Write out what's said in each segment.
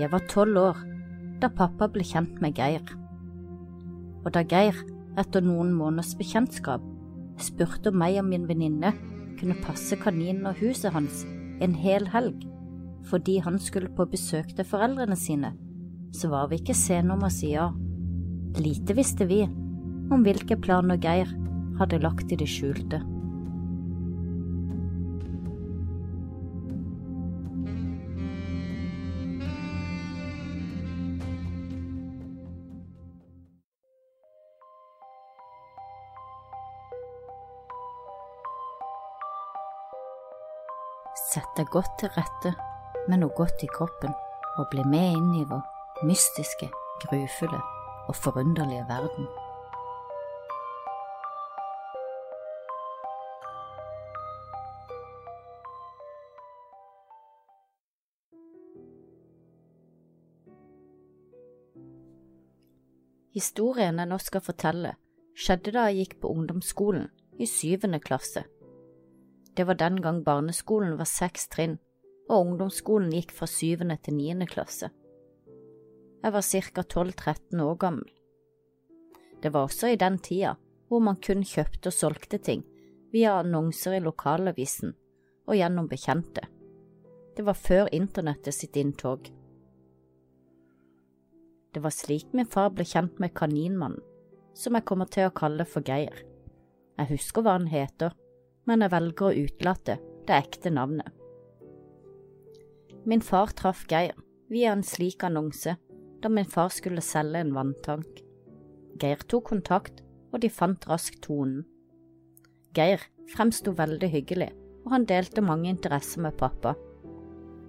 Jeg var tolv år da pappa ble kjent med Geir. Og da Geir, etter noen måneders bekjentskap, spurte om meg og min venninne kunne passe kaninen og huset hans en hel helg fordi han skulle på besøk til foreldrene sine, så var vi ikke sene om å si ja. Lite visste vi om hvilke planer Geir hadde lagt i det skjulte. Sett deg godt til rette med noe godt i kroppen, og bli med inn i vår mystiske, grufulle og forunderlige verden. Historien jeg nå skal fortelle, skjedde da jeg gikk på ungdomsskolen i syvende klasse. Det var den gang barneskolen var seks trinn, og ungdomsskolen gikk fra syvende til niende klasse. Jeg var ca. 12–13 år gammel. Det var også i den tida hvor man kun kjøpte og solgte ting via annonser i lokalavisen og gjennom bekjente. Det var før internettet sitt inntog. Det var slik min far ble kjent med Kaninmannen, som jeg kommer til å kalle for Geir. Jeg husker hva han heter, men jeg velger å utelate det ekte navnet. Min far traff Geir via en slik annonse da min far skulle selge en vanntank. Geir tok kontakt, og de fant raskt tonen. Geir fremsto veldig hyggelig, og han delte mange interesser med pappa.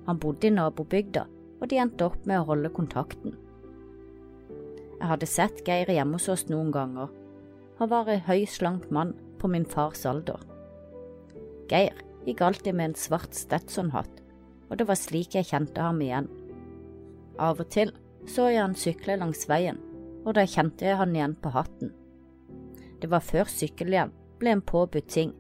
Han bodde i nabobygda, og de endte opp med å holde kontakten. Jeg hadde sett Geir hjemme hos oss noen ganger. Han var en høy, slank mann på min fars alder. Geir gikk alltid med en svart Stetson-hatt, og det var slik jeg kjente ham igjen. Av og til så jeg han sykle langs veien, og da kjente jeg han igjen på hatten. Det var før sykkelhjelm ble en påbudt ting,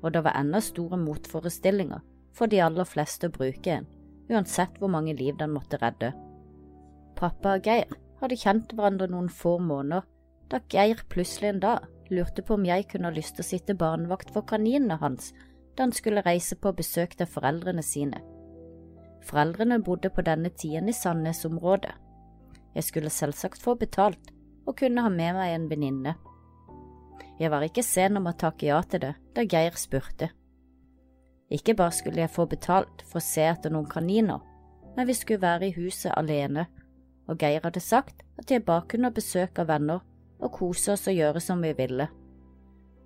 og det var ennå store motforestillinger for de aller fleste å bruke en, uansett hvor mange liv den måtte redde. Pappa og Geir hadde kjent hverandre noen få måneder, da Geir plutselig en dag lurte på om jeg kunne ha lyst til å sitte barnevakt for kaninene hans da han skulle reise på besøk til foreldrene sine. Foreldrene bodde på denne tiden i Sandnes-området. Jeg skulle selvsagt få betalt og kunne ha med meg en venninne. Jeg var ikke sen om å takke ja til det da Geir spurte. Ikke bare skulle jeg få betalt for å se etter noen kaniner, men vi skulle være i huset alene, og Geir hadde sagt at jeg bare kunne besøke venner og kose oss og gjøre som vi ville.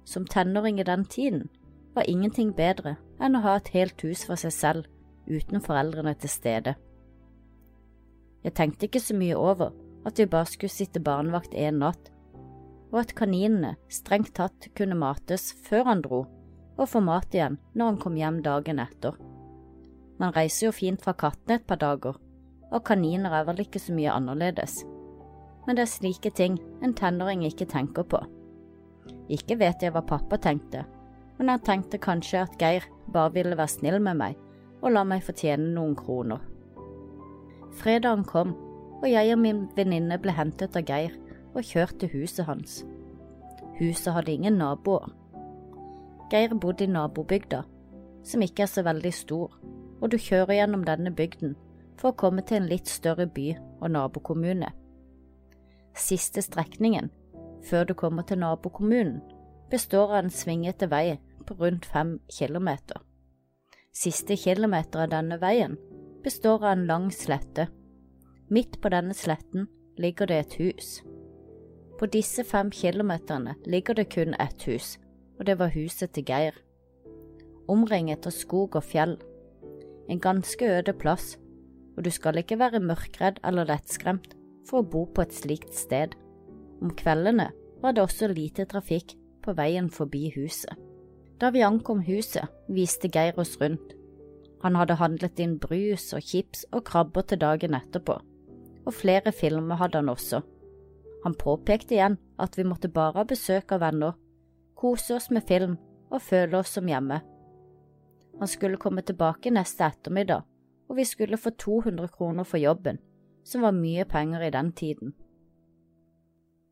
Som tenåring i den tiden var ingenting bedre enn å ha et helt hus for seg selv uten foreldrene til stede. Jeg tenkte ikke så mye over at vi bare skulle sitte barnevakt en natt, og at kaninene strengt tatt kunne mates før han dro, og få mat igjen når han kom hjem dagen etter. Man reiser jo fint fra kattene et par dager, og kaniner er vel ikke så mye annerledes. Men det er slike ting en tenåring ikke tenker på. Ikke vet jeg hva pappa tenkte, men jeg tenkte kanskje at Geir bare ville være snill med meg og la meg fortjene noen kroner. Fredagen kom, og jeg og min venninne ble hentet av Geir og kjørt til huset hans. Huset hadde ingen naboer. Geir bodde i nabobygda, som ikke er så veldig stor, og du kjører gjennom denne bygden for å komme til en litt større by og nabokommune. Siste strekningen, før du kommer til nabokommunen, består av en svingete vei på rundt fem kilometer. Siste kilometer av denne veien består av en lang slette. Midt på denne sletten ligger det et hus. På disse fem kilometerne ligger det kun ett hus, og det var huset til Geir. Omringet av skog og fjell. En ganske øde plass, og du skal ikke være mørkredd eller lettskremt for å bo på et slikt sted. Om kveldene var det også lite trafikk på veien forbi huset. Da vi ankom huset, viste Geir oss rundt. Han hadde handlet inn brus og chips og krabber til dagen etterpå, og flere filmer hadde han også. Han påpekte igjen at vi måtte bare ha besøk av venner, kose oss med film og føle oss som hjemme. Han skulle komme tilbake neste ettermiddag, og vi skulle få 200 kroner for jobben, som var mye penger i den tiden.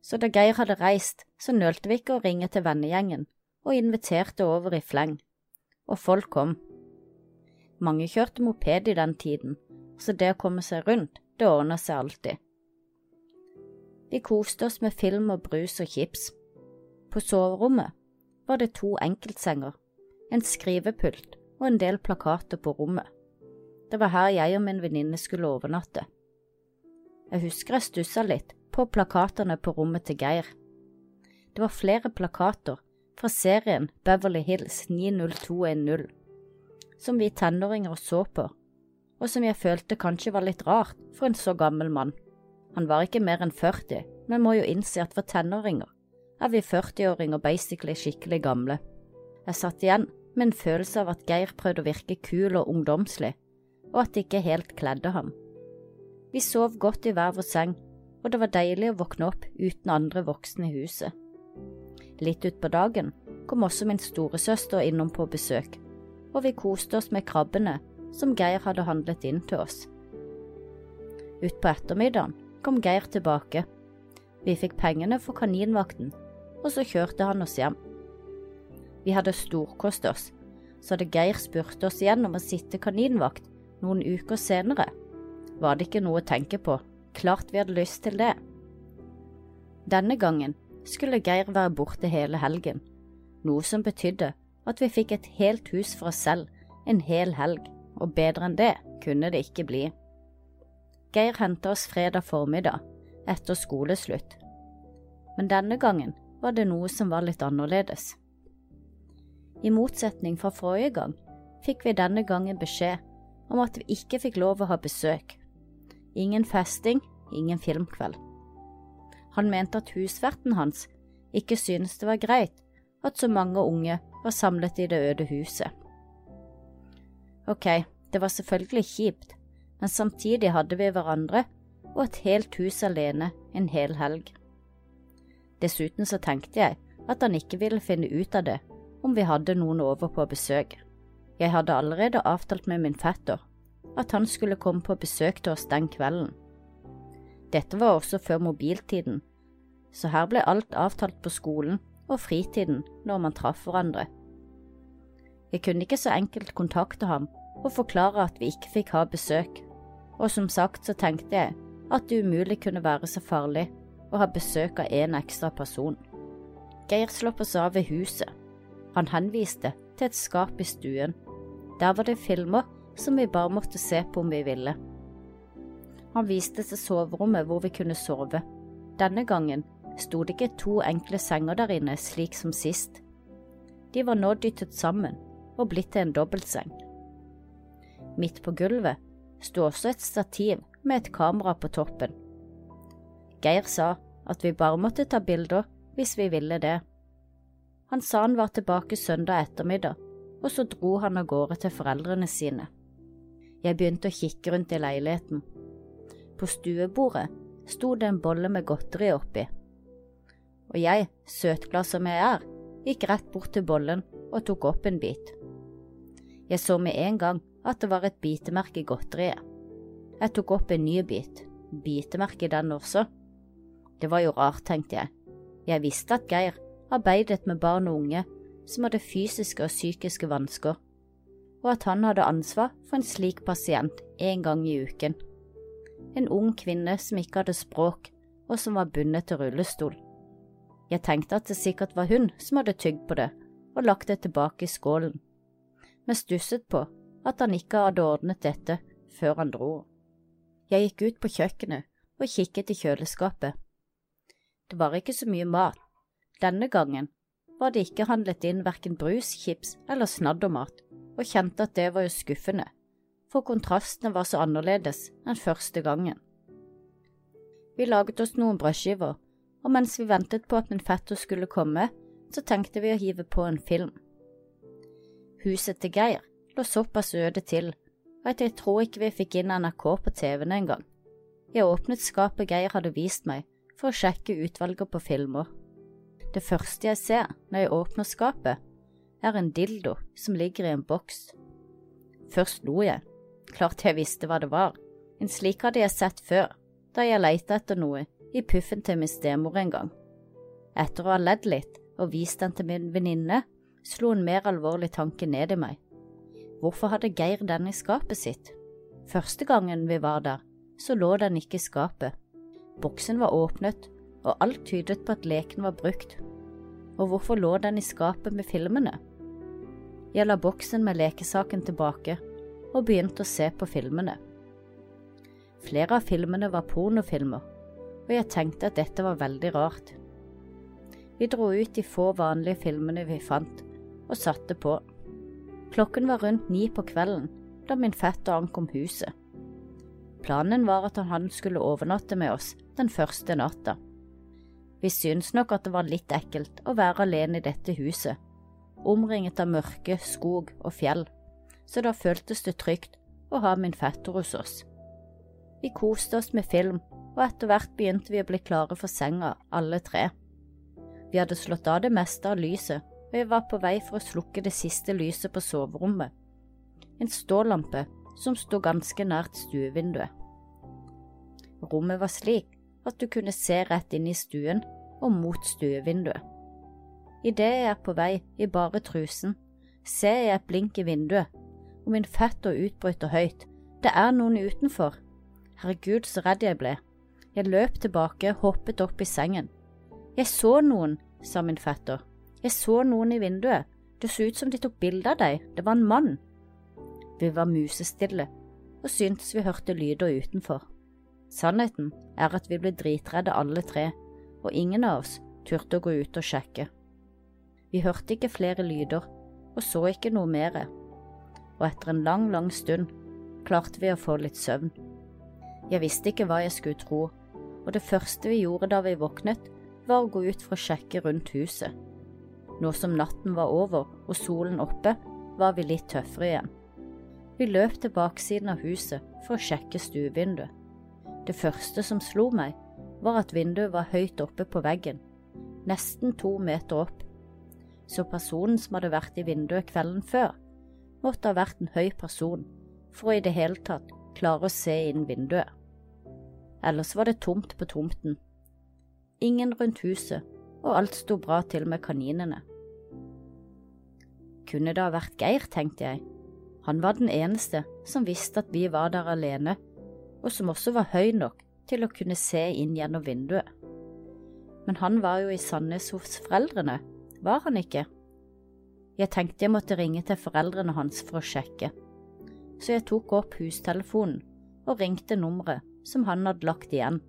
Så da Geir hadde reist, så nølte vi ikke å ringe til vennegjengen og inviterte over i fleng, og folk kom. Mange kjørte moped i den tiden, så det å komme seg rundt, det ordna seg alltid. Vi koste oss med film og brus og chips. På soverommet var det to enkeltsenger, en skrivepult og en del plakater på rommet. Det var her jeg og min venninne skulle overnatte. Jeg husker jeg stussa litt på plakatene på rommet til Geir. Det var flere plakater fra serien Beverly Hills 90210, som vi tenåringer så på, og som jeg følte kanskje var litt rart for en så gammel mann. Han var ikke mer enn 40, men må jo innse at for tenåringer er vi 40-åringer basically skikkelig gamle. Jeg satt igjen med en følelse av at Geir prøvde å virke kul og ungdomslig, og at det ikke helt kledde ham. Vi sov godt i hver vår seng, og det var deilig å våkne opp uten andre voksne i huset. Litt utpå dagen kom også min storesøster innom på besøk, og vi koste oss med krabbene som Geir hadde handlet inn til oss. Utpå ettermiddagen kom Geir tilbake. Vi fikk pengene for kaninvakten, og så kjørte han oss hjem. Vi hadde storkost oss, så hadde Geir spurt oss igjen om å sitte kaninvakt noen uker senere. Var det ikke noe å tenke på, klart vi hadde lyst til det. Denne gangen skulle Geir være borte hele helgen, noe som betydde at vi fikk et helt hus for oss selv en hel helg, og bedre enn det kunne det ikke bli. Geir henta oss fredag formiddag, etter skoleslutt, men denne gangen var det noe som var litt annerledes. I motsetning fra forrige gang fikk vi denne gangen beskjed om at vi ikke fikk lov å ha besøk. Ingen festing, ingen filmkveld. Han mente at husverten hans ikke syntes det var greit at så mange unge var samlet i det øde huset. Ok, det var selvfølgelig kjipt, men samtidig hadde vi hverandre og et helt hus alene en hel helg. Dessuten så tenkte jeg at han ikke ville finne ut av det om vi hadde noen over på besøk. Jeg hadde allerede avtalt med min fetter at han skulle komme på besøk til oss den kvelden. Dette var også før mobiltiden, så her ble alt avtalt på skolen og fritiden når man traff hverandre. Jeg kunne ikke så enkelt kontakte ham og forklare at vi ikke fikk ha besøk, og som sagt så tenkte jeg at det umulig kunne være så farlig å ha besøk av en ekstra person. Geir slapp oss av ved huset, han henviste til et skap i stuen. Der var det filmer som vi bare måtte se på om vi ville. Han viste til soverommet hvor vi kunne sove. Denne gangen sto det ikke to enkle senger der inne slik som sist. De var nå dyttet sammen og blitt til en dobbeltseng. Midt på gulvet sto også et stativ med et kamera på toppen. Geir sa at vi bare måtte ta bilder hvis vi ville det. Han sa han var tilbake søndag ettermiddag, og så dro han av gårde til foreldrene sine. Jeg begynte å kikke rundt i leiligheten. På stuebordet sto det en bolle med godteri oppi, og jeg, søtglad som jeg er, gikk rett bort til bollen og tok opp en bit. Jeg så med en gang at det var et bitemerke i godteriet. Jeg tok opp en ny bit, bitemerke den også. Det var jo rart, tenkte jeg. Jeg visste at Geir arbeidet med barn og unge som hadde fysiske og psykiske vansker, og at han hadde ansvar for en slik pasient en gang i uken. En ung kvinne som ikke hadde språk, og som var bundet til rullestol. Jeg tenkte at det sikkert var hun som hadde tygd på det og lagt det tilbake i skålen, men stusset på at han ikke hadde ordnet dette før han dro. Jeg gikk ut på kjøkkenet og kikket i kjøleskapet. Det var ikke så mye mat, denne gangen var det ikke handlet inn verken brus, chips eller snaddermat, og kjente at det var jo skuffende, for kontrastene var så annerledes enn første gangen. Vi laget oss noen brødskiver, og mens vi ventet på at min fetter skulle komme, så tenkte vi å hive på en film. Huset til Geir lå såpass øde til at jeg tror ikke vi fikk inn NRK på TV-en engang. Jeg åpnet skapet Geir hadde vist meg for å sjekke utvalget på filmer. Det første jeg ser når jeg åpner skapet, er en dildo som ligger i en boks. Først lo jeg, klart jeg visste hva det var, en slik hadde jeg sett før, da jeg leita etter noe i puffen til min stemor en gang. Etter å ha ledd litt og vist den til min venninne, slo en mer alvorlig tanke ned i meg. Hvorfor hadde Geir den i skapet sitt? Første gangen vi var der, så lå den ikke i skapet. Boksen var åpnet, og alt tydet på at leken var brukt. Og hvorfor lå den i skapet med filmene? Jeg la boksen med lekesaken tilbake og begynte å se på filmene. Flere av filmene var pornofilmer, og jeg tenkte at dette var veldig rart. Vi dro ut de få vanlige filmene vi fant, og satte på. Klokken var rundt ni på kvelden da min fetter ankom huset. Planen var at han skulle overnatte med oss den første natta. Vi syntes nok at det var litt ekkelt å være alene i dette huset, omringet av mørke, skog og fjell, så da føltes det trygt å ha min fetter hos oss. Vi koste oss med film, og etter hvert begynte vi å bli klare for senga, alle tre. Vi hadde slått av det meste av lyset, og jeg var på vei for å slukke det siste lyset på soverommet, en stålampe som sto ganske nært stuevinduet. Rommet var slik at du kunne se rett inn i stuen og mot stuevinduet. Idet jeg er på vei i bare trusen, ser jeg et blink i vinduet, og min fetter utbryter høyt. Det er noen utenfor. Herregud, så redd jeg ble. Jeg løp tilbake, hoppet opp i sengen. Jeg så noen, sa min fetter. Jeg så noen i vinduet. Det så ut som de tok bilde av deg. Det var en mann. Vi var musestille og syntes vi hørte lyder utenfor. Sannheten er at vi ble dritredde alle tre, og ingen av oss turte å gå ut og sjekke. Vi hørte ikke flere lyder og så ikke noe mere, og etter en lang, lang stund klarte vi å få litt søvn. Jeg visste ikke hva jeg skulle tro, og det første vi gjorde da vi våknet, var å gå ut for å sjekke rundt huset. Nå som natten var over og solen oppe, var vi litt tøffere igjen. Vi løp til baksiden av huset for å sjekke stuevinduet. Det første som slo meg, var at vinduet var høyt oppe på veggen, nesten to meter opp. Så personen som hadde vært i vinduet kvelden før, måtte ha vært en høy person for å i det hele tatt klare å se inn vinduet. Ellers var det tomt på tomten. Ingen rundt huset, og alt sto bra til med kaninene. Kunne det ha vært Geir, tenkte jeg. Han var den eneste som visste at vi var der alene, og som også var høy nok til å kunne se inn gjennom vinduet. Men han var jo i Sandnes hos foreldrene, var han ikke? Jeg tenkte jeg måtte ringe til foreldrene hans for å sjekke så jeg tok opp hustelefonen og ringte nummeret som han hadde lagt igjen.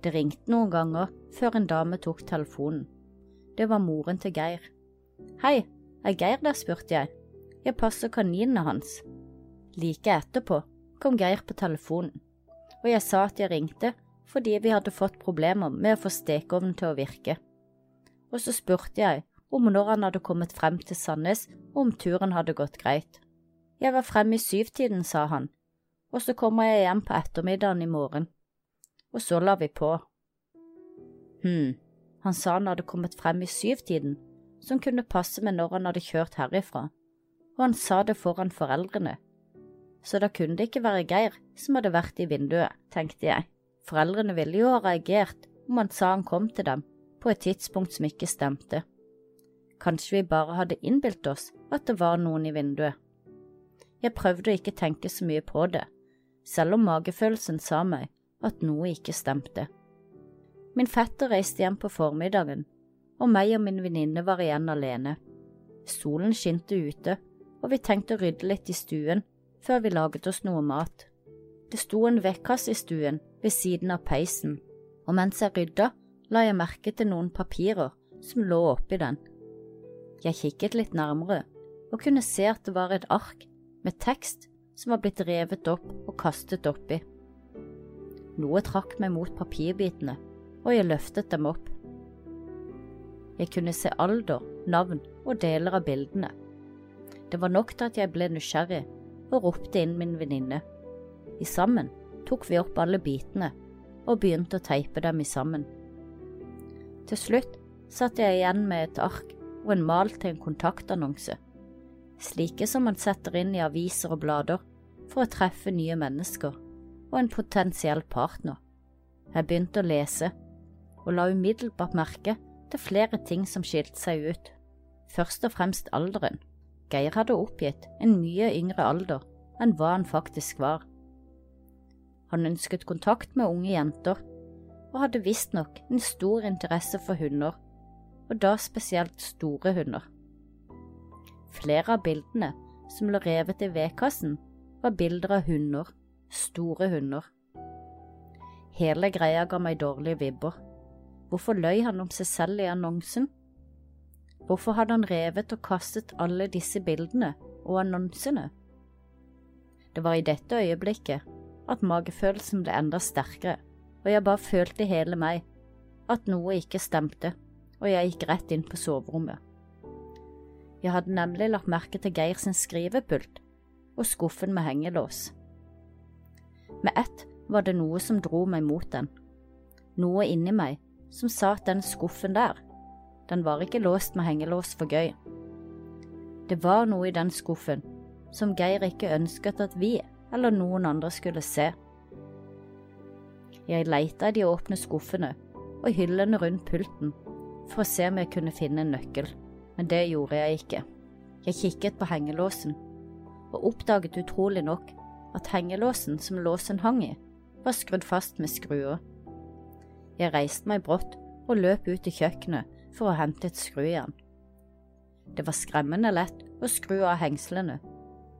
Det ringte noen ganger før en dame tok telefonen. Det var moren til Geir. Hei, er Geir der, spurte jeg. Jeg passer kaninene hans. Like etterpå kom Geir på telefonen, og jeg sa at jeg ringte fordi vi hadde fått problemer med å få stekeovnen til å virke. Og så spurte jeg om når han hadde kommet frem til Sandnes og om turen hadde gått greit. Jeg var fremme i syvtiden, sa han, og så kommer jeg hjem på ettermiddagen i morgen. Og så la vi på. Hm, han sa han hadde kommet frem i syvtiden, som kunne passe med når han hadde kjørt herifra, og han sa det foran foreldrene. Så da kunne det ikke være Geir som hadde vært i vinduet, tenkte jeg. Foreldrene ville jo ha reagert om han sa han kom til dem et tidspunkt som ikke stemte. Kanskje vi bare hadde innbilt oss at det var noen i vinduet. Jeg prøvde å ikke tenke så mye på det, selv om magefølelsen sa meg at noe ikke stemte. Min fetter reiste hjem på formiddagen, og meg og min venninne var igjen alene. Solen skinte ute, og vi tenkte å rydde litt i stuen før vi laget oss noe mat. Det sto en vekkasse i stuen ved siden av peisen, og mens jeg rydda, la jeg merke til noen papirer som lå oppi den. Jeg kikket litt nærmere og kunne se at det var et ark med tekst som var blitt revet opp og kastet oppi. Noe trakk meg mot papirbitene, og jeg løftet dem opp. Jeg kunne se alder, navn og deler av bildene. Det var nok til at jeg ble nysgjerrig og ropte inn min venninne. I sammen tok vi opp alle bitene og begynte å teipe dem i sammen. Til slutt satt jeg igjen med et ark og en mal til en kontaktannonse slike som man setter inn i aviser og blader for å treffe nye mennesker og en potensiell partner Jeg begynte å lese, og la umiddelbart merke til flere ting som skilte seg ut. Først og fremst alderen. Geir hadde oppgitt en mye yngre alder enn hva han faktisk var. Han ønsket kontakt med unge jenter, og hadde visstnok en stor interesse for hunder, og da spesielt store hunder. Flere av bildene som lå revet i vedkassen, var bilder av hunder, store hunder. Hele greia ga meg dårlige vibber. Hvorfor løy han om seg selv i annonsen? Hvorfor hadde han revet og kastet alle disse bildene og annonsene? Det var i dette øyeblikket at magefølelsen ble enda sterkere, og jeg bare følte i hele meg at noe ikke stemte, og jeg gikk rett inn på soverommet. Jeg hadde nemlig lagt merke til Geir sin skrivepult og skuffen med hengelås. Med ett var det noe som dro meg mot den, noe inni meg som sa at den skuffen der, den var ikke låst med hengelås for gøy. Det var noe i den skuffen som Geir ikke ønsket at vi eller noen andre skulle se. Jeg leita i de åpne skuffene og hyllene rundt pulten for å se om jeg kunne finne en nøkkel, men det gjorde jeg ikke. Jeg kikket på hengelåsen og oppdaget utrolig nok at hengelåsen som låsen hang i, var skrudd fast med skruer. Jeg reiste meg brått og løp ut i kjøkkenet for å hente et skrujern. Det var skremmende lett å skru av hengslene,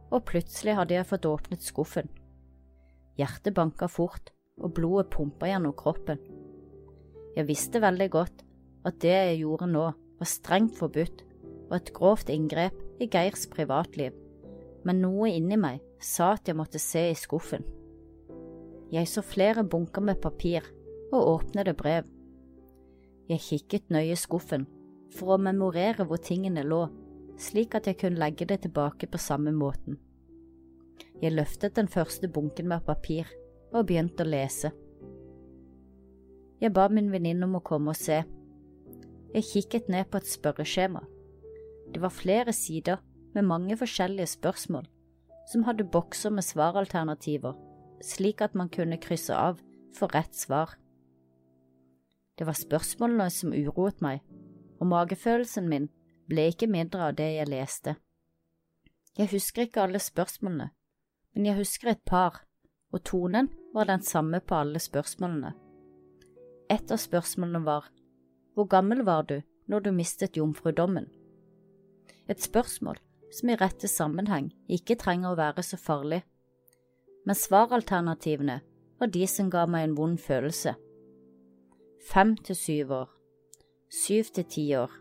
og plutselig hadde jeg fått åpnet skuffen. Hjertet banka fort, og blodet pumpa gjennom kroppen. Jeg visste veldig godt at det jeg gjorde nå, var strengt forbudt og et grovt inngrep i Geirs privatliv, men noe inni meg sa at jeg måtte se i skuffen. Jeg så flere bunker med papir og åpnede brev. Jeg kikket nøye i skuffen for å memorere hvor tingene lå, slik at jeg kunne legge det tilbake på samme måten. Jeg løftet den første bunken med papir og begynte å lese. Jeg ba min venninne om å komme og se. Jeg kikket ned på et spørreskjema. Det var flere sider med mange forskjellige spørsmål, som hadde bokser med svaralternativer slik at man kunne krysse av for rett svar. Det var spørsmålene som uroet meg, og magefølelsen min ble ikke mindre av det jeg leste. Jeg husker ikke alle spørsmålene, men jeg husker et par, og tonen var den samme på alle spørsmålene. Et av spørsmålene var Hvor gammel var du når du mistet jomfrudommen? Et spørsmål som i rette sammenheng ikke trenger å være så farlig men svaralternativene var de som ga meg en vond følelse. Fem til syv år, syv til ti år,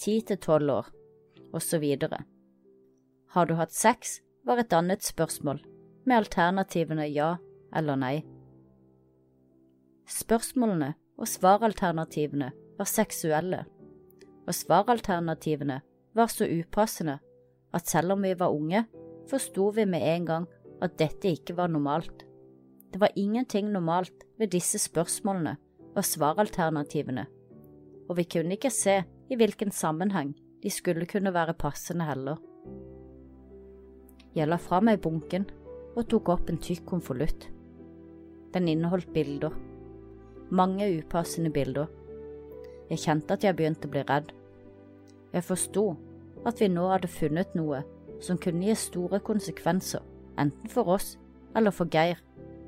ti til tolv år, og så videre. Har du hatt sex, var et annet spørsmål, med alternativene ja eller nei. Spørsmålene og svaralternativene var seksuelle, og svaralternativene var så upassende at selv om vi var unge, forsto vi med en gang at dette ikke var normalt. Det var ingenting normalt ved disse spørsmålene og svaralternativene, og vi kunne ikke se i hvilken sammenheng de skulle kunne være passende heller. Jeg la fra meg bunken og tok opp en tykk konvolutt. Den inneholdt bilder, mange upassende bilder. Jeg kjente at jeg begynte å bli redd. Jeg forsto at vi nå hadde funnet noe som kunne gi store konsekvenser enten for oss eller for Geir,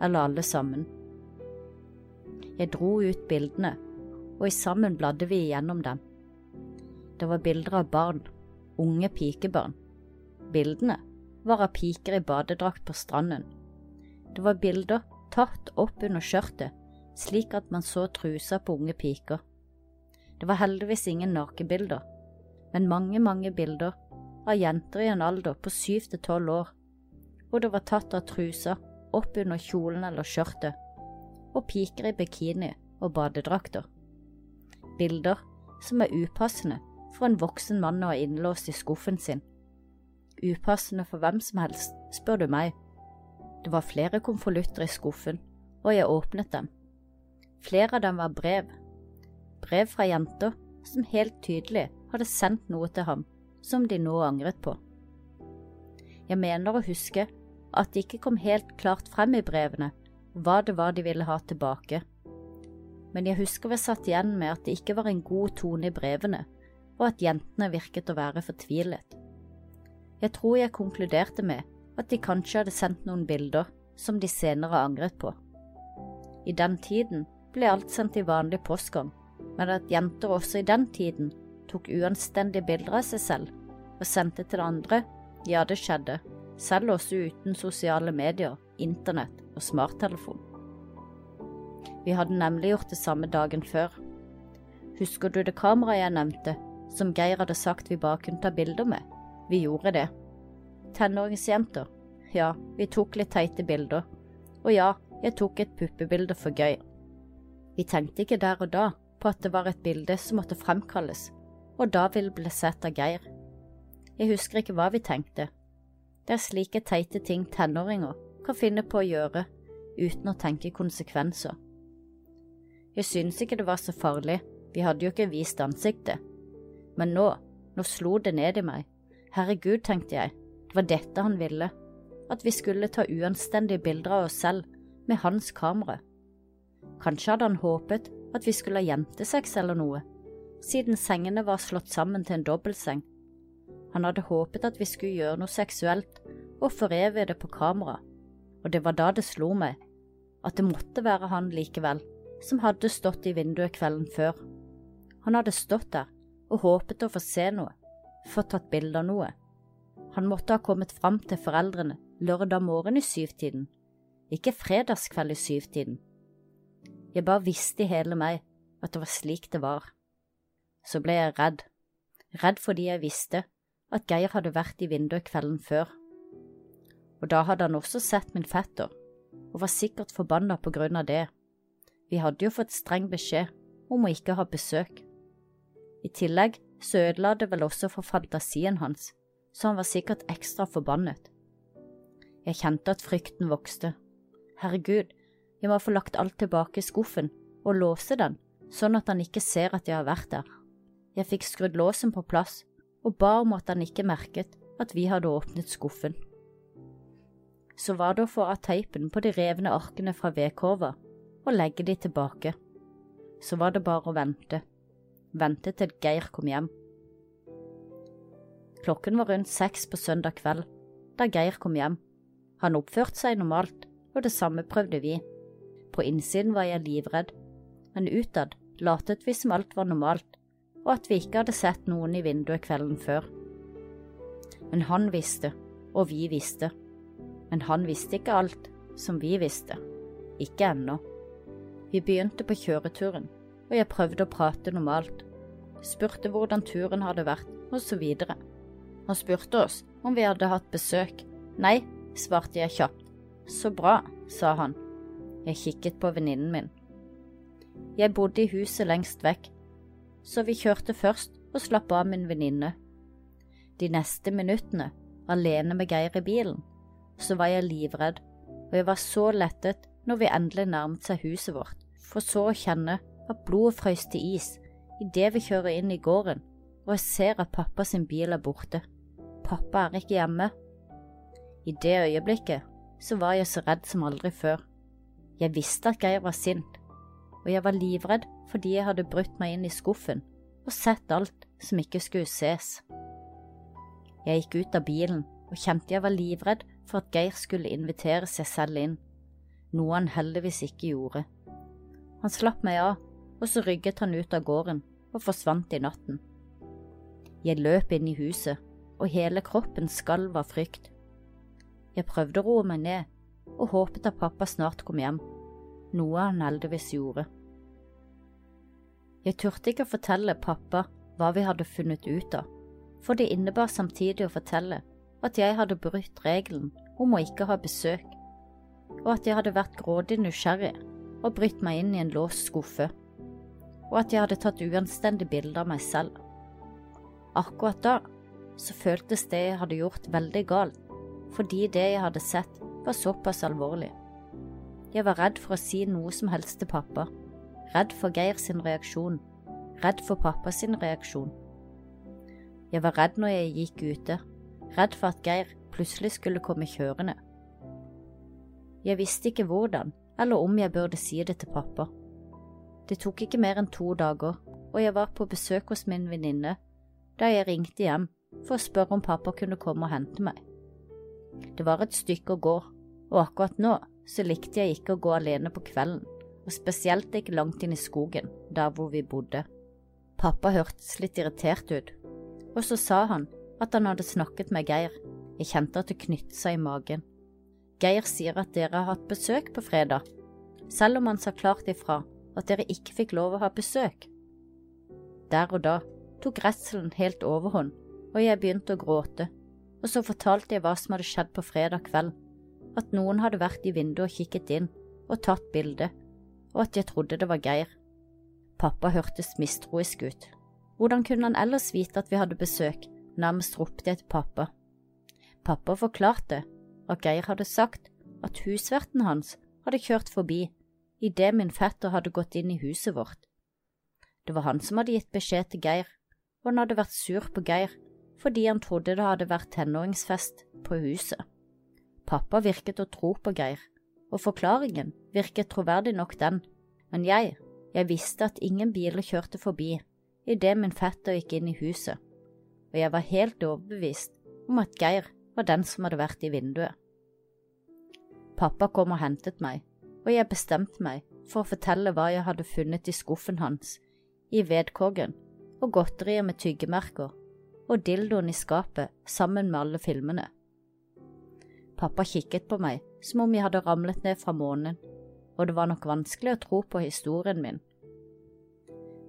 eller alle sammen. Jeg dro ut bildene, og i sammen bladde vi igjennom dem. Det var bilder av barn, unge pikebarn. Bildene var av piker i badedrakt på stranden. Det var bilder tatt opp under skjørtet, slik at man så trusa på unge piker. Det var heldigvis ingen nakenbilder, men mange, mange bilder av jenter i en alder på syv til tolv år hvor det var tatt av trusa opp under kjolen eller skjørtet, og piker i bikini og badedrakter. Bilder som er upassende for en voksen mann å ha innlåst i skuffen sin. Upassende for hvem som helst, spør du meg. Det var flere konvolutter i skuffen, og jeg åpnet dem. Flere av dem var brev. Brev fra jenter som helt tydelig hadde sendt noe til ham som de nå angret på. Jeg mener å huske at det ikke kom helt klart frem i brevene hva det var de ville ha tilbake. men jeg husker vi satt igjen med at det ikke var en god tone i brevene, og at jentene virket å være fortvilet. Jeg tror jeg konkluderte med at de kanskje hadde sendt noen bilder som de senere angret på. I den tiden ble alt sendt i vanlig postgang, men at jenter også i den tiden tok uanstendige bilder av seg selv og sendte til andre, ja, det skjedde, selv også uten sosiale medier, internett og smarttelefon. Vi hadde nemlig gjort det samme dagen før. Husker du det kameraet jeg nevnte, som Geir hadde sagt vi bare kunne ta bilder med? Vi gjorde det. Tenåringsjenter. Ja, vi tok litt teite bilder. Og ja, jeg tok et puppebilde for gøy. Vi tenkte ikke der og da på at det var et bilde som måtte fremkalles, og da ville bli sett av Geir. Jeg husker ikke hva vi tenkte. Det er slike teite ting tenåringer kan finne på å gjøre uten å tenke konsekvenser. Jeg syntes ikke det var så farlig, vi hadde jo ikke vist ansiktet. Men nå, nå slo det ned i meg. Herregud, tenkte jeg, det var dette han ville, at vi skulle ta uanstendige bilder av oss selv med hans kamera. Kanskje hadde han håpet at vi skulle ha jentesex eller noe, siden sengene var slått sammen til en dobbeltseng. Han hadde håpet at vi skulle gjøre noe seksuelt og forevige det på kamera, og det var da det slo meg, at det måtte være han likevel som hadde stått i vinduet kvelden før. Han hadde stått der og håpet å få se noe, få tatt bilde av noe. Han måtte ha kommet fram til foreldrene lørdag morgen i syvtiden, ikke fredagskveld i syvtiden. Jeg bare visste i hele meg at det var slik det var. Så ble jeg redd, redd fordi jeg visste at Geir hadde vært i vinduet kvelden før. Og da hadde han også sett min fetter, og var sikkert forbanna på grunn av det. Vi hadde jo fått streng beskjed om å ikke ha besøk. I tillegg så ødela det vel også for fantasien hans, så han var sikkert ekstra forbannet. Jeg kjente at frykten vokste. Herregud, jeg må få lagt alt tilbake i skuffen og låse den, sånn at han ikke ser at jeg har vært der. Jeg fikk skrudd låsen på plass og ba om at han ikke merket at vi hadde åpnet skuffen. Så var det å få av teipen på de revne arkene fra vedkova og legge de tilbake. Så var det bare å vente. Vente til Geir kom hjem. Klokken var rundt seks på søndag kveld da Geir kom hjem. Han oppførte seg normalt, og det samme prøvde vi. På innsiden var jeg livredd, men utad latet vi som alt var normalt, og at vi ikke hadde sett noen i vinduet kvelden før. Men han visste, og vi visste. Men han visste ikke alt som vi visste. Ikke ennå. Vi begynte på kjøreturen, og jeg prøvde å prate normalt. Spurte hvordan turen hadde vært, og så videre. Han spurte oss om vi hadde hatt besøk. Nei, svarte jeg kjapt. Så bra, sa han. Jeg kikket på venninnen min. Jeg bodde i huset lengst vekk, så vi kjørte først og slapp av min venninne. De neste minuttene, alene med Geir i bilen, så var jeg livredd, og jeg var så lettet når vi endelig nærmet seg huset vårt for så å kjenne at blodet frøs til is idet vi kjører inn i gården, og jeg ser at pappa sin bil er borte. Pappa er ikke hjemme. I det øyeblikket så var jeg så redd som aldri før. Jeg visste at Geir var sint, og jeg var livredd fordi jeg hadde brutt meg inn i skuffen og sett alt som ikke skulle ses. Jeg gikk ut av bilen og kjente jeg var livredd for at Geir skulle invitere seg selv inn, noe han heldigvis ikke gjorde. Han slapp meg av, og så rygget han ut av gården og forsvant i natten. Jeg løp inn i huset, og hele kroppen skalv av frykt. Jeg prøvde å roe meg ned og håpet at pappa snart kom hjem, noe han heldigvis gjorde. Jeg turte ikke å fortelle pappa hva vi hadde funnet ut av, for det innebar samtidig å fortelle at jeg hadde brutt regelen om å ikke ha besøk, og at jeg hadde vært grådig nysgjerrig og brytt meg inn i en låst skuffe, og at jeg hadde tatt uanstendig bilde av meg selv. Akkurat da så føltes det jeg hadde gjort veldig galt, fordi det jeg hadde sett var såpass alvorlig. Jeg var redd for å si noe som helst til pappa, redd for Geir sin reaksjon, redd for pappa sin reaksjon. Jeg var redd når jeg gikk ute, redd for at Geir plutselig skulle komme kjørende. Jeg visste ikke hvordan, eller om jeg burde si det til pappa. Det tok ikke mer enn to dager, og jeg var på besøk hos min venninne da jeg ringte hjem for å spørre om pappa kunne komme og hente meg. Det var et stykke å gå, og akkurat nå så likte jeg ikke å gå alene på kvelden, og spesielt ikke langt inn i skogen, der hvor vi bodde. Pappa hørtes litt irritert ut, og så sa han at han hadde snakket med Geir. Jeg kjente at det knyttet seg i magen. Geir sier at dere har hatt besøk på fredag, selv om han sa klart ifra at dere ikke fikk lov å ha besøk. Der og da tok redselen helt overhånd, og jeg begynte å gråte, og så fortalte jeg hva som hadde skjedd på fredag kveld, at noen hadde vært i vinduet og kikket inn og tatt bilde, og at jeg trodde det var Geir. Pappa hørtes mistroisk ut. Hvordan kunne han ellers vite at vi hadde besøk, nærmest ropte jeg til pappa. Pappa forklarte at Geir hadde sagt at husverten hans hadde kjørt forbi idet min fetter hadde gått inn i huset vårt. Det var han som hadde gitt beskjed til Geir, og han hadde vært sur på Geir fordi han trodde det hadde vært tenåringsfest på huset. Pappa virket å tro på Geir, og forklaringen virket troverdig nok den, men jeg, jeg visste at ingen biler kjørte forbi idet min fetter gikk inn i huset, og jeg var helt overbevist om at Geir var den som hadde vært i vinduet. Pappa kom og hentet meg, og jeg bestemte meg for å fortelle hva jeg hadde funnet i skuffen hans, i vedkoggen, og godterier med tyggemerker, og dildoen i skapet sammen med alle filmene. Pappa kikket på meg som om jeg hadde ramlet ned fra månen, og det var nok vanskelig å tro på historien min.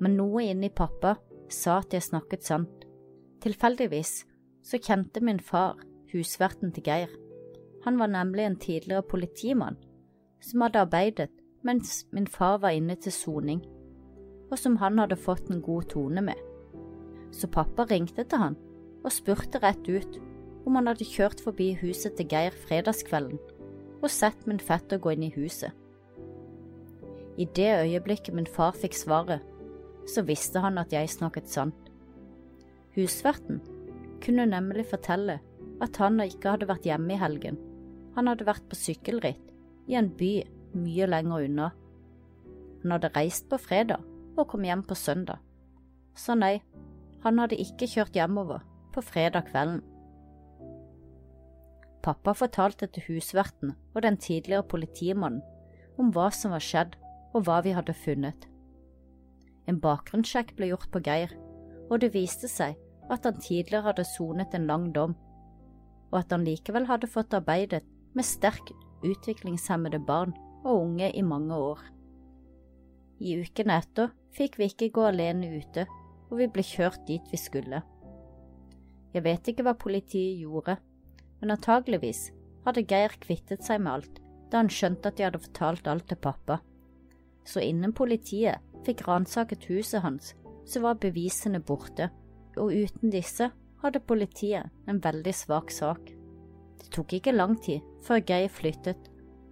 Men noe inni pappa sa at jeg snakket sant. Tilfeldigvis så kjente min far husverten til Geir. Han var nemlig en tidligere politimann som hadde arbeidet mens min far var inne til soning, og som han hadde fått en god tone med. Så pappa ringte til han og spurte rett ut om han hadde kjørt forbi huset til Geir fredagskvelden og sett min fetter gå inn i huset. I det øyeblikket min far fikk svaret, så visste han at jeg snakket sant. Husverten kunne nemlig fortelle at han ikke hadde vært hjemme i helgen, han hadde vært på sykkelritt i en by mye lenger unna. Han hadde reist på fredag og kom hjem på søndag. Så nei, han hadde ikke kjørt hjemover på fredag kvelden. Pappa fortalte til husverten og den tidligere politimannen om hva som var skjedd og hva vi hadde funnet. En bakgrunnssjekk ble gjort på Geir, og det viste seg at han tidligere hadde sonet en lang dom, og at han likevel hadde fått arbeidet med sterk utviklingshemmede barn og unge i mange år. I ukene etter fikk vi ikke gå alene ute, og vi ble kjørt dit vi skulle. Jeg vet ikke hva politiet gjorde, men antageligvis hadde Geir kvittet seg med alt da han skjønte at jeg hadde fortalt alt til pappa. Så innen politiet fikk ransaket huset hans, så var bevisene borte, og uten disse hadde politiet en veldig svak sak. Det tok ikke lang tid før Geir flyttet,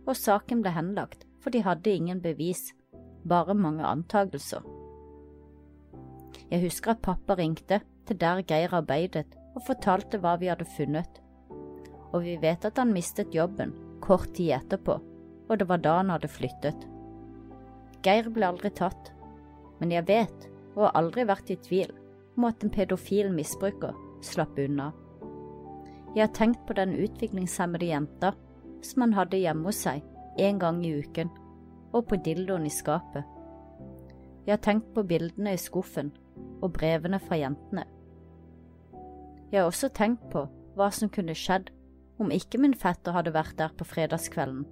og saken ble henlagt, for de hadde ingen bevis, bare mange antagelser. Jeg husker at pappa ringte til der Geir arbeidet og fortalte hva vi hadde funnet, og vi vet at han mistet jobben kort tid etterpå, og det var da han hadde flyttet. Geir ble aldri tatt, men jeg vet, og har aldri vært i tvil, om at en pedofil misbruker slapp unna. Jeg har tenkt på den utviklingshemmede jenta som han hadde hjemme hos seg en gang i uken, og på dildoen i skapet. Jeg har tenkt på bildene i skuffen og brevene fra jentene. Jeg har også tenkt på hva som kunne skjedd om ikke min fetter hadde vært der på fredagskvelden.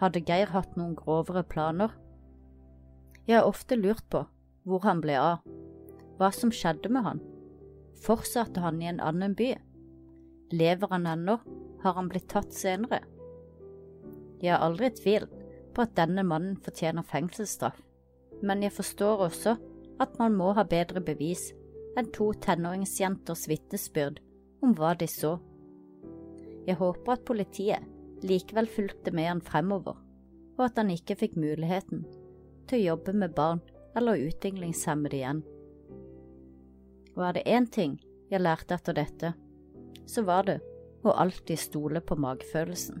Hadde Geir hatt noen grovere planer? Jeg har ofte lurt på hvor han ble av, hva som skjedde med han. Fortsatte han i en annen by? Lever han ennå? Har han blitt tatt senere? Jeg har aldri tvilt på at denne mannen fortjener fengselsstraff, men jeg forstår også at man må ha bedre bevis enn to tenåringsjenters vitnesbyrd om hva de så. Jeg håper at politiet likevel fulgte med han fremover, og at han ikke fikk muligheten til å jobbe med barn eller utviklingshemmede igjen. Og er det én ting jeg lærte etter dette, så var det å alltid stole på magefølelsen.